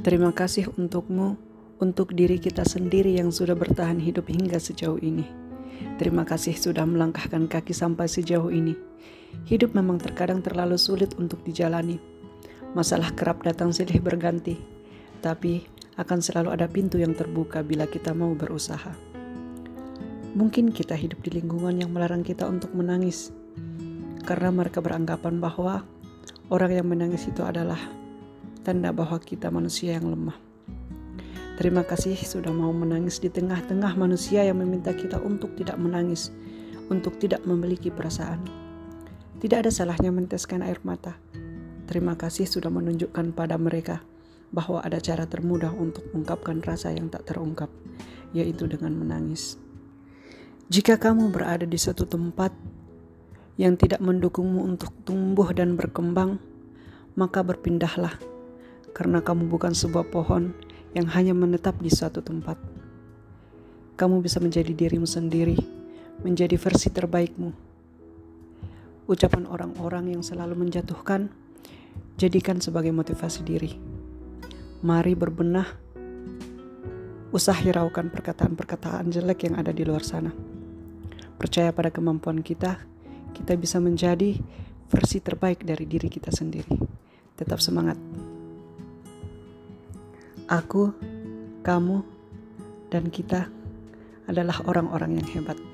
Terima kasih untukmu, untuk diri kita sendiri yang sudah bertahan hidup hingga sejauh ini. Terima kasih sudah melangkahkan kaki sampai sejauh ini. Hidup memang terkadang terlalu sulit untuk dijalani. Masalah kerap datang silih berganti, tapi akan selalu ada pintu yang terbuka bila kita mau berusaha. Mungkin kita hidup di lingkungan yang melarang kita untuk menangis, karena mereka beranggapan bahwa orang yang menangis itu adalah tanda bahwa kita manusia yang lemah. Terima kasih sudah mau menangis di tengah-tengah manusia yang meminta kita untuk tidak menangis, untuk tidak memiliki perasaan. Tidak ada salahnya menteskan air mata. Terima kasih sudah menunjukkan pada mereka bahwa ada cara termudah untuk mengungkapkan rasa yang tak terungkap, yaitu dengan menangis. Jika kamu berada di satu tempat yang tidak mendukungmu untuk tumbuh dan berkembang, maka berpindahlah karena kamu bukan sebuah pohon yang hanya menetap di suatu tempat. Kamu bisa menjadi dirimu sendiri, menjadi versi terbaikmu. Ucapan orang-orang yang selalu menjatuhkan, jadikan sebagai motivasi diri. Mari berbenah, usah hiraukan perkataan-perkataan jelek yang ada di luar sana. Percaya pada kemampuan kita, kita bisa menjadi versi terbaik dari diri kita sendiri. Tetap semangat. Aku, kamu, dan kita adalah orang-orang yang hebat.